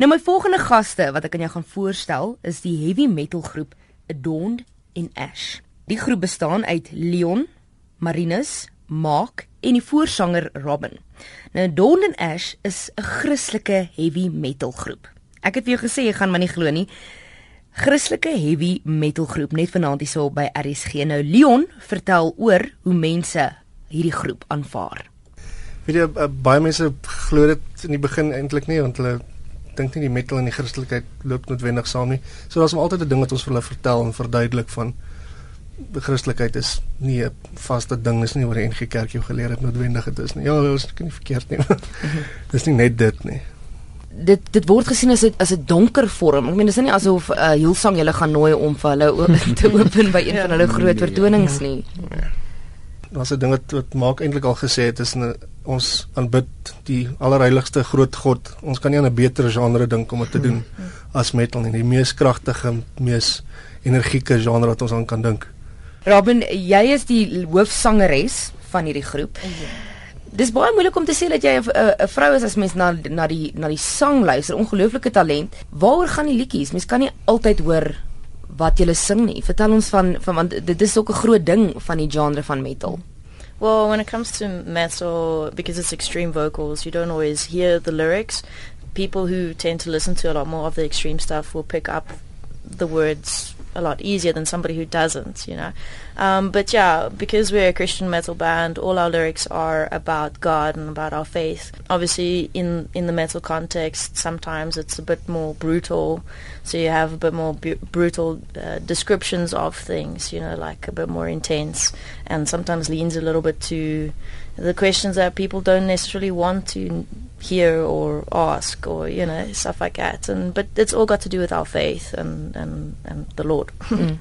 Nou my volgende gaste wat ek aan jou gaan voorstel is die heavy metal groep Adorned in Ash. Die groep bestaan uit Leon, Marinus, Mark en die voorsanger Robin. Nou Adorned in Ash is 'n Christelike heavy metal groep. Ek het vir jou gesê jy gaan my nie glo nie. Christelike heavy metal groep net vanaand hierso by RSG. Nou Leon vertel oor hoe mense hierdie groep aanvaar. Weet jy uh, baie mense glo dit in die begin eintlik nie want hulle dink nie die metal en die Christelikheid loop noodwendig saam nie. So daar's altyd 'n ding wat ons vir hulle vertel en verduidelik van die Christelikheid is nie 'n vaste ding, dis nie oor die NG Kerk jou geleer het noodwendig dit is nie. Ja, ons kan nie verkeerd nie. dis nie net dit nie. Dit dit word gesien as 'n as 'n donker vorm. Ek meen dis nie asof 'n uh, Hillsong julle gaan nooi om vir hulle te open by een ja, van hulle groot nee, vertonings nie. Ja. Daar's 'n ding wat wat maak eintlik al gesê het is 'n ons aanbid die allerheiligste groot God. Ons kan nie aan 'n beter genre dink om dit te doen as metal nie. Die mees kragtige, mees energieke genre wat ons aan kan dink. Robin, jy is die hoofsangeres van hierdie groep. Dis baie moeilik om te sê dat jy 'n vrou is as mens na na die na die sang luister. Ongelooflike talent. Waaroor gaan die liedjies? Mens kan nie altyd hoor wat jy sing nie. Vertel ons van van want dit is ook 'n groot ding van die genre van metal. Well, when it comes to metal, because it's extreme vocals, you don't always hear the lyrics. People who tend to listen to a lot more of the extreme stuff will pick up the words a lot easier than somebody who doesn't, you know. Um, but yeah, because we're a Christian metal band, all our lyrics are about God and about our faith. Obviously, in in the metal context, sometimes it's a bit more brutal, so you have a bit more bu- brutal uh, descriptions of things, you know, like a bit more intense, and sometimes leans a little bit to the questions that people don't necessarily want to hear or ask or you know stuff like that and but it's all got to do with our faith and and and the lord mm.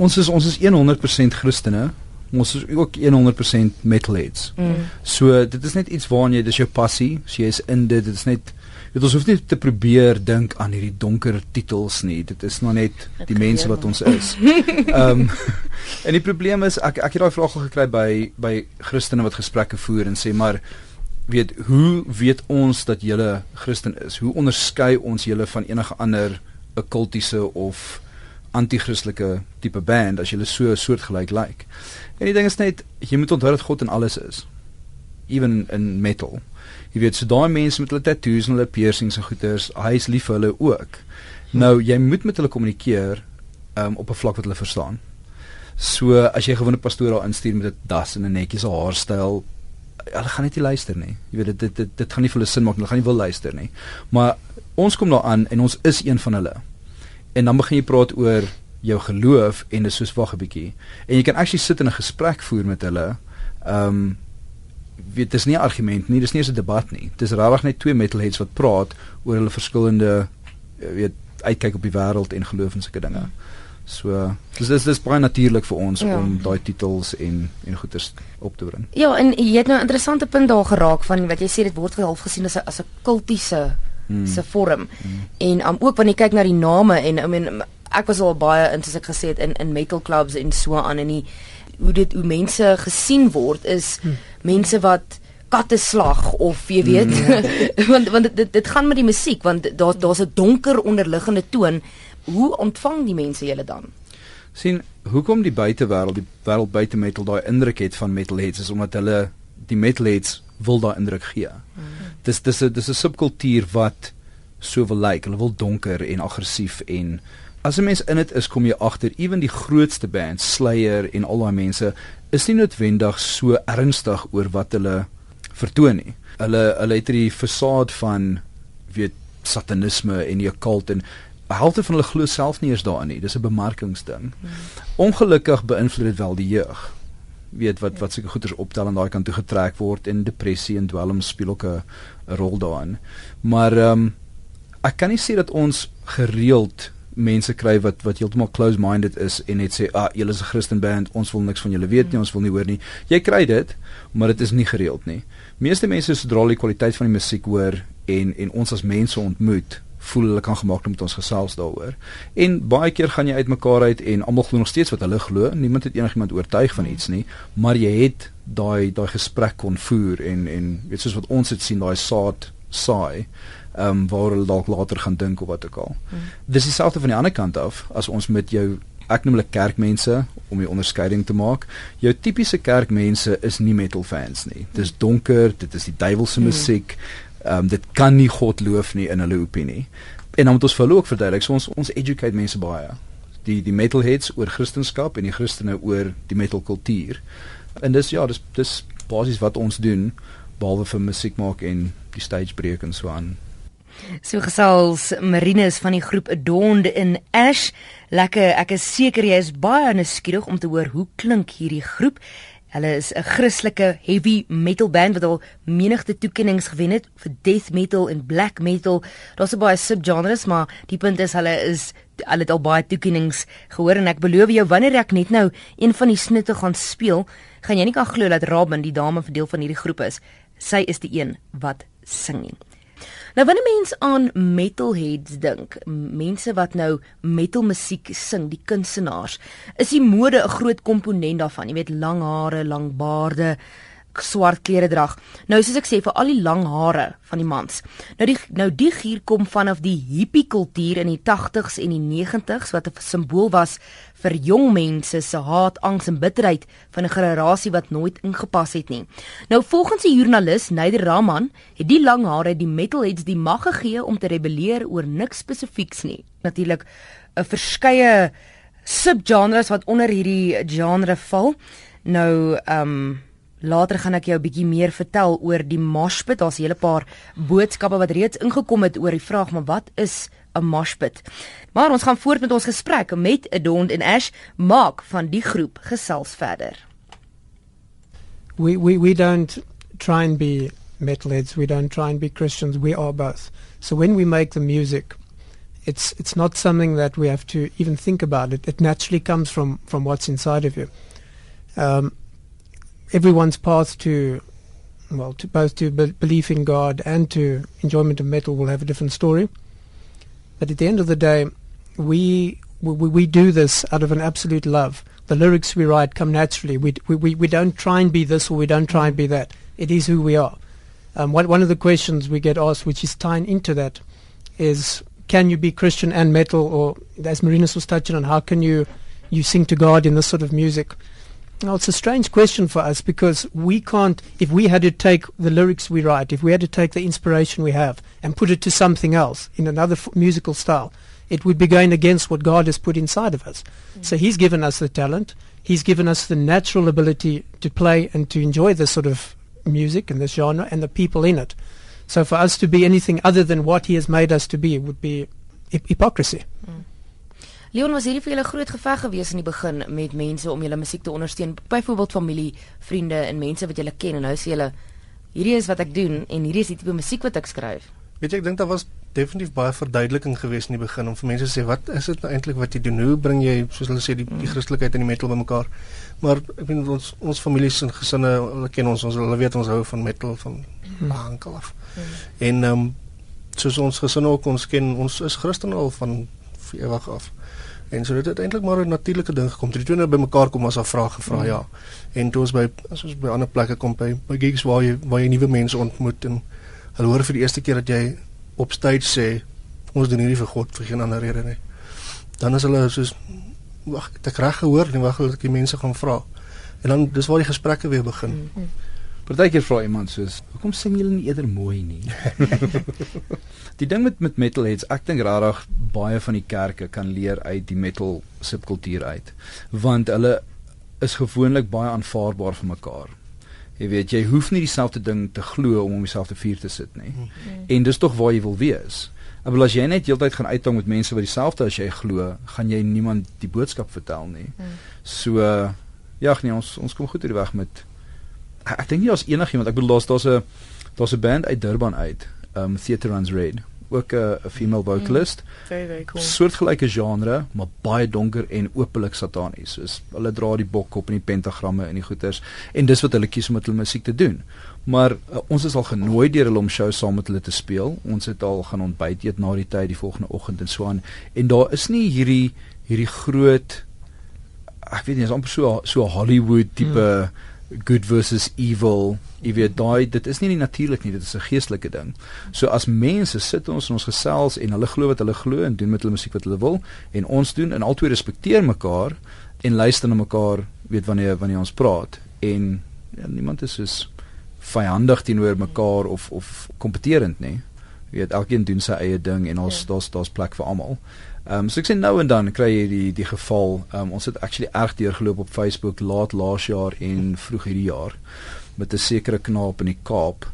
Ons is ons is 100% christene ons is ook 100% metalheads mm. so dit is net iets waarna jy dis jou passie so jy is in dit dit is net dit ons hoef nie te probeer dink aan hierdie donker titels nie dit is nog net die mense wat ons is ehm um, en die probleem is ek ek het daai vraag al gekry by by christene wat gesprekke voer en sê maar weet hoe weet ons dat julle Christen is? Hoe onderskei ons julle van enige ander okkultiese of anti-Christelike tipe band as julle so soortgelyk lyk? Like? En die ding is net jy moet onthou dat God in alles is. Even in metal. Jy weet so daai mense met hulle tattoos en hulle piercings en goeters, hy is lief vir hulle ook. Nou jy moet met hulle kommunikeer um, op 'n vlak wat hulle verstaan. So as jy gewone pastoor daar instuur met 'n das en 'n netjies haarstyl, hulle gaan net nie luister nie. Jy weet dit dit dit, dit gaan nie vir hulle sin maak nie. Hulle gaan nie wil luister nie. Maar ons kom daar aan en ons is een van hulle. En dan begin jy praat oor jou geloof en dis soos wag 'n bietjie. En jy kan actually sit in 'n gesprek voer met hulle. Ehm um, weet dis nie 'n argument nie, dis nie 'n debat nie. Dis regtig net twee metalheads wat praat oor hulle verskillende weet uitkyk op die wêreld en geloof en sulke dinge. So dis dis dis baie natuurlik vir ons ja. om daai titels en en goeders op te bring. Ja, en jy het nou 'n interessante punt daar geraak van wat jy sê dit word half gesien as 'n as 'n kultiese hmm. se vorm. Hmm. En um, ook wanneer jy kyk na die name en I mean ek was al baie in soos ek gesê het in in metal clubs en so aan en die hoe dit hoe mense gesien word is hmm. mense wat katte slag of jy weet hmm. want want dit dit gaan met die musiek want daar daar's 'n donker onderliggende toon hoe ontvang die mense julle dan? sien hoekom die buitewêreld die wêreld buite metal daai indruk het van metalheads is omdat hulle die metalheads wil daai indruk gee. Mm. Dis dis 'n dis 'n subkultuur wat so wil lyk. Hulle wil donker en aggressief en as 'n mens in dit is kom jy agter ewen die grootste bands Slayer en al daai mense is nie noodwendig so ernstig oor wat hulle vertoon nie. Hulle hulle het hierdie fasade van weet satanisme en die occult en helfte van hulle glo self nie eens daarin nie. Dis 'n bemarkingsding. Hmm. Ongelukkig beïnvloed dit wel die jeug. Weet wat wat seker goeders optel en daai kant toe getrek word en depressie en dwelm speel ook 'n rol daarin. Maar ehm um, ek kan nie sê dat ons gereeld mense kry wat wat heeltemal close-minded is en net sê ah julle is 'n Christen band ons wil niks van julle weet nie ons wil nie hoor nie jy kry dit maar dit is nie gereeld nie meeste mense sodra hulle die kwaliteit van die musiek hoor en en ons as mense ontmoet voel hulle kan gemaak met ons gesels daaroor. En baie keer gaan jy uitmekaar uit en almal glo nog steeds wat hulle glo. Niemand het enigiemand oortuig van iets nie, maar jy het daai daai gesprek kon voer en en weet soos wat ons dit sien daai saad saai. ehm um, waar hulle dalk later gaan dink of wat ook al. Hmm. Dis dieselfde van die ander kant af as ons met jou ek noem hulle kerkmense om die onderskeiding te maak. Jou tipiese kerkmense is nie metal fans nie. Dis donker, dit is die duiwelse musiek. Ehm um, dit kan nie God loof nie in hulle opinie. En dan moet ons vir hulle ook verduidelik, so ons ons educate mense baie. Die die metalheads oor Christendom en die Christene oor die metal kultuur. En dis ja, dis dis basies wat ons doen behalwe vir musiek maak en die stage breek en so aan. So gesels Marinus van die groep Adorned in Ash. Lekker, ek is seker jy is baie nuuskierig om te hoor hoe klink hierdie groep. Hulle is 'n Christelike heavy metal band wat al menigte toekenninge gewen het vir death metal en black metal. Daar's baie subgenres, maar die punt is hulle is hulle het al baie toekenninge gehoor en ek beloof jou wanneer ek net nou een van die snitte gaan speel, gaan jy nie kan glo dat Robin die dame vir deel van hierdie groep is. Sy is die een wat sing nie. Nou wanneer mense aan metalheads dink, mense wat nou metal musiek sing, die kunstenaars, is die mode 'n groot komponent daarvan. Jy weet, lang hare, lang baarde, swart klere drag. Nou soos ek sê vir al die lang hare van die mans. Nou die nou die gier kom vanaf die hippie kultuur in die 80s en die 90s wat 'n simbool was vir jong mense se haat, angs en bitterheid van 'n generasie wat nooit ingepas het nie. Nou volgens die joernalis Neider Rahman het die lang hare die metalheads die mag gegee om te rebelleer oor niks spesifieks nie. Natuurlik 'n verskeie subgenres wat onder hierdie genre val. Nou ehm um, Later gaan ek jou 'n bietjie meer vertel oor die moshpit. Daar's 'n hele paar boodskappe wat reeds ingekom het oor die vraag, maar wat is 'n moshpit? Maar ons gaan voort met ons gesprek met Adond en Ash Mark van die groep gesels verder. We we we don't try and be metalheads. We don't try and be Christians. We are both. So when we make the music, it's it's not something that we have to even think about. It it naturally comes from from what's inside of you. Um, everyone's path to well to both to be- belief in God and to enjoyment of metal will have a different story. But at the end of the day, we we, we do this out of an absolute love. The lyrics we write come naturally. We, we, we don't try and be this or we don't try and be that. It is who we are. Um, one, one of the questions we get asked, which is tying into that, is can you be Christian and metal? Or as Marinus was touching on, how can you, you sing to God in this sort of music? Well, it's a strange question for us because we can't, if we had to take the lyrics we write, if we had to take the inspiration we have and put it to something else in another f- musical style, it would be going against what God has put inside of us. Mm. So He's given us the talent, He's given us the natural ability to play and to enjoy this sort of music and this genre and the people in it. So for us to be anything other than what He has made us to be would be hip- hypocrisy. Mm. Leon was hierdie vir julle groot geveg gewees in die begin met mense om julle musiek te ondersteun, byvoorbeeld familie, vriende en mense wat julle ken en nou sê julle hierdie is wat ek doen en hierdie is die tipe musiek wat ek skryf. Weet jy ek dink daar was definitief baie verduideliking gewees in die begin om vir mense te sê wat is dit nou eintlik wat jy doen? Hoe bring jy soos hulle sê die die mm. Christelikheid en die metal bymekaar? Maar ek weet ons ons families en gesinne, hulle ken ons, ons hulle weet ons hou van metal van lank af. Mm. En ehm um, soos ons gesinne ook ons ken, ons is Christene al van ewig af. En so dit het eintlik maar 'n natuurlike ding gekom. Toe die twee nou bymekaar kom as 'n vraag gevra, mm. ja. En toe ons by as ons by ander plekke kom by by gigs waar jy waar jy nuwe mense ontmoet en hulle hoor vir die eerste keer dat jy op stage sê ons doen hierdie vir God vir geen ander rede nie. Dan is hulle soos wag, ek het reg gehoor, nie wag dat ek die mense gaan vra. En dan dis waar die gesprekke weer begin. Mm -hmm. Partykeer vra iemand soos, "Hoekom sing julle nie eerder mooi nie?" die ding met met metalheads, ek dink regtig baie van die kerke kan leer uit die metal subkultuur uit, want hulle is gewoonlik baie aanvaarbaar vir mekaar. Jy weet, jy hoef nie dieselfde ding te glo om om jouself te vuur te sit nie. Mm. En dis tog waar jy wil wees. Maar as jy net heeltyd gaan uithang met mense wat dieselfde as jy glo, gaan jy niemand die boodskap vertel nie. Mm. So ja, nee, ons ons kom goed hierdie weg met ek dink nie as enigiemand, ek bedoel daar's daar's 'n daar's 'n band uit Durban uit, um Theater Runs Red, ook 'n female vocalist. Mm, very very cool. Soortgelyke genre, maar baie donker en openlik satanies. Soos hulle dra die bok op en die pentagramme en die goeters en dis wat hulle kies om met hulle musiek te doen. Maar uh, ons is al genooi deur hulle om shows saam met hulle te speel. Ons het al gaan ontbyt eet na die tyd die volgende oggend en so aan. En daar is nie hierdie hierdie groot ek weet nie, is amper so so Hollywood tipe mm good versus evil. Jy weet daai dit is nie nie natuurlik nie, dit is 'n geestelike ding. So as mense sit ons in ons gesels en hulle glo wat hulle glo en doen met hulle musiek wat hulle wil en ons doen en albei respekteer mekaar en luister na mekaar, weet wanneer wanneer ons praat en ja, niemand is soos vyandig teenoor mekaar of of kompeterend nie. Jy weet elkeen doen sy eie ding en ons ja. daar's daar's plek vir almal. Ehm um, so ek sê nou en dan kry jy die die geval. Ehm um, ons het actually erg deurgeloop op Facebook laat laas jaar en vroeg hierdie jaar met 'n sekere knaap in die Kaap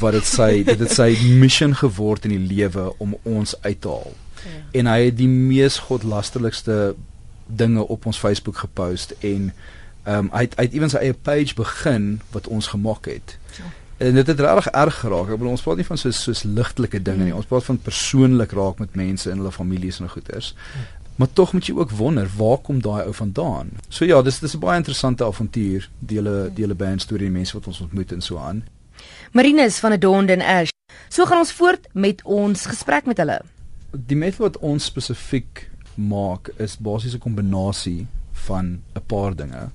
wat dit sy dit het sy mission geword in die lewe om ons uit te haal. Ja. En hy het die mees godlasterlikste dinge op ons Facebook gepost en ehm um, hy het hy het ewens sy eie page begin wat ons gemaak het. Ja. En dit het regtig erg geraak. Ek bedoel ons praat nie van so soos ligtelike dinge nie. Ons praat van persoonlik raak met mense en hulle families en goeters. Maar tog moet jy ook wonder waar kom daai ou vandaan? So ja, dis dis 'n baie interessante avontuur, die hele die hele band storie, die mense wat ons ontmoet en so aan. Marinus van Adond en Ash. So gaan ons voort met ons gesprek met hulle. Die methode wat ons spesifiek maak is basies 'n kombinasie van 'n paar dinge.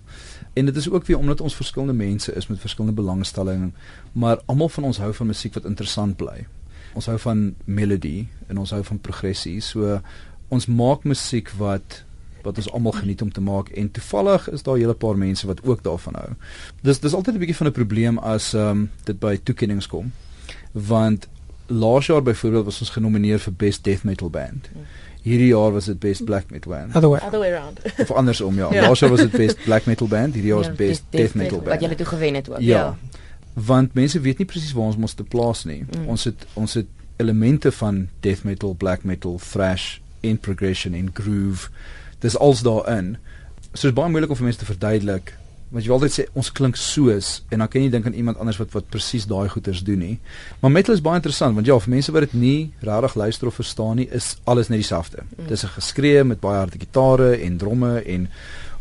En dit is ook weer omdat ons verskillende mense is met verskillende belangstellings, maar almal van ons hou van musiek wat interessant bly. Ons hou van melody en ons hou van progressie. So ons maak musiek wat wat ons almal geniet om te maak en toevallig is daar 'n hele paar mense wat ook daarvan hou. Dis dis altyd 'n bietjie van 'n probleem as ehm um, dit by toekenninge kom. Want laas jaar byvoorbeeld was ons genomineer vir best death metal band. Hierdie jaar was dit best black metal band. Other way, Other way around. of andersom ja. ja. Laas jaar was dit best black metal band, hierdie jaar is ja, best death, death metal band. Wat julle toe gewen het ook. Ja. ja. Want mense weet nie presies waar ons moet te plaas nie. Mm. Ons het ons het elemente van death metal, black metal, thrash, in progression en groove. Dis als daarin. So dit is baie moeilik om vir mense te verduidelik want jy wil altyd sê ons klink soos en dan kan jy dink aan iemand anders wat wat presies daai goeters doen nie. Maar metal is baie interessant want ja, vir mense wat dit nie regtig luister of verstaan nie, is alles net dieselfde. Mm. Dis 'n geskree met baie harde gitare en dromme en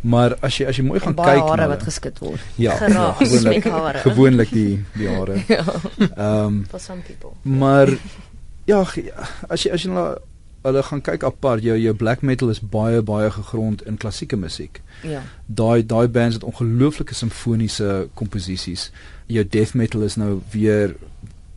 maar as jy as jy mooi gaan kyk na hare wat geskit word. Ja, ja gewoonlik gewoonlik die die hare. ja. Ehm um, for some people. Maar ja, as jy as jy na hulle gaan kyk apart jou jou black metal is baie baie gegrond in klassieke musiek. Ja. Daai daai bands het ongelooflike simfoniese komposisies. Jou death metal is nou weer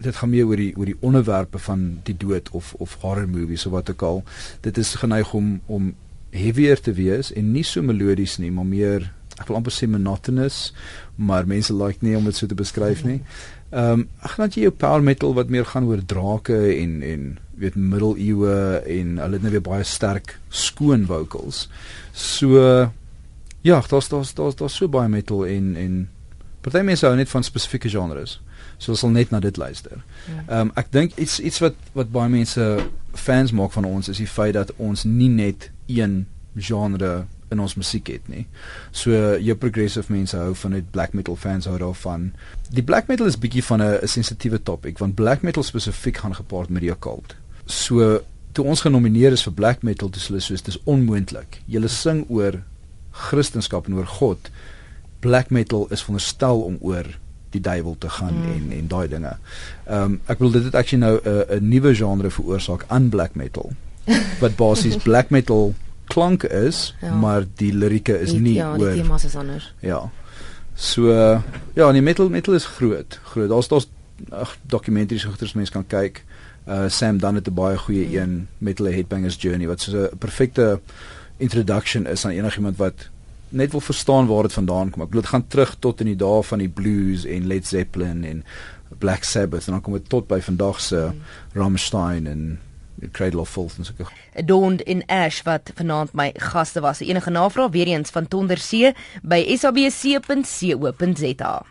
dit gaan meer oor die oor die onderwerpe van die dood of of horror movies of wat ook al. Dit is geneig om om heavier te wees en nie so melodies nie, maar meer ek wil amper sê monotonous, maar mense like nie om dit so te beskryf nie. Ehm um, ag dan jy jou power metal wat meer gaan oor drake en en weet middeleeue en hulle het nou weer baie sterk skoon vocals. So ja, daar's daar's daar's daar so baie metal en en party mense hou net van spesifieke genres. So ons sal net na dit luister. Ja. Ehm um, ek dink iets iets wat wat baie mense fans maak van ons is die feit dat ons nie net een genre in ons musiek het nie. So jou progressive mense hou van dit, black metal fans hou daarvan. Die black metal is bietjie van 'n sensitiewe topik want black metal spesifiek gaan gepaard met die occult. So toe ons genomineer is vir black metal dis hulle soos dis onmoontlik. Julle sing oor Christendom en oor God. Black metal is veronderstel om oor die duiwel te gaan mm. en en daai dinge. Ehm um, ek wil dit het actually nou 'n 'n nuwe genre veroorsaak aan black metal. Wat basies black metal klanke is, ja. maar die lirieke is nie ja, oor Ja, die temas is anders. Ja. So ja, die metal metal is groot. Groot. Daar's daar's dokumentaries goeters mense kan kyk. Uh Sam dan het 'n baie goeie mm. een Metal Headbangers Journey wat so 'n perfekte introduction is aan enigiemand wat net wil verstaan waar dit vandaan kom. Ek bedoel dit gaan terug tot in die dae van die blues en Led Zeppelin en Black Sabbath en dan kom dit tot by vandag se mm. Rammstein en Cradle of Filth en so. Dawn in Ash wat vanaand my gaste was. Enige navraag weer eens van Tondersee by sabc.co.za.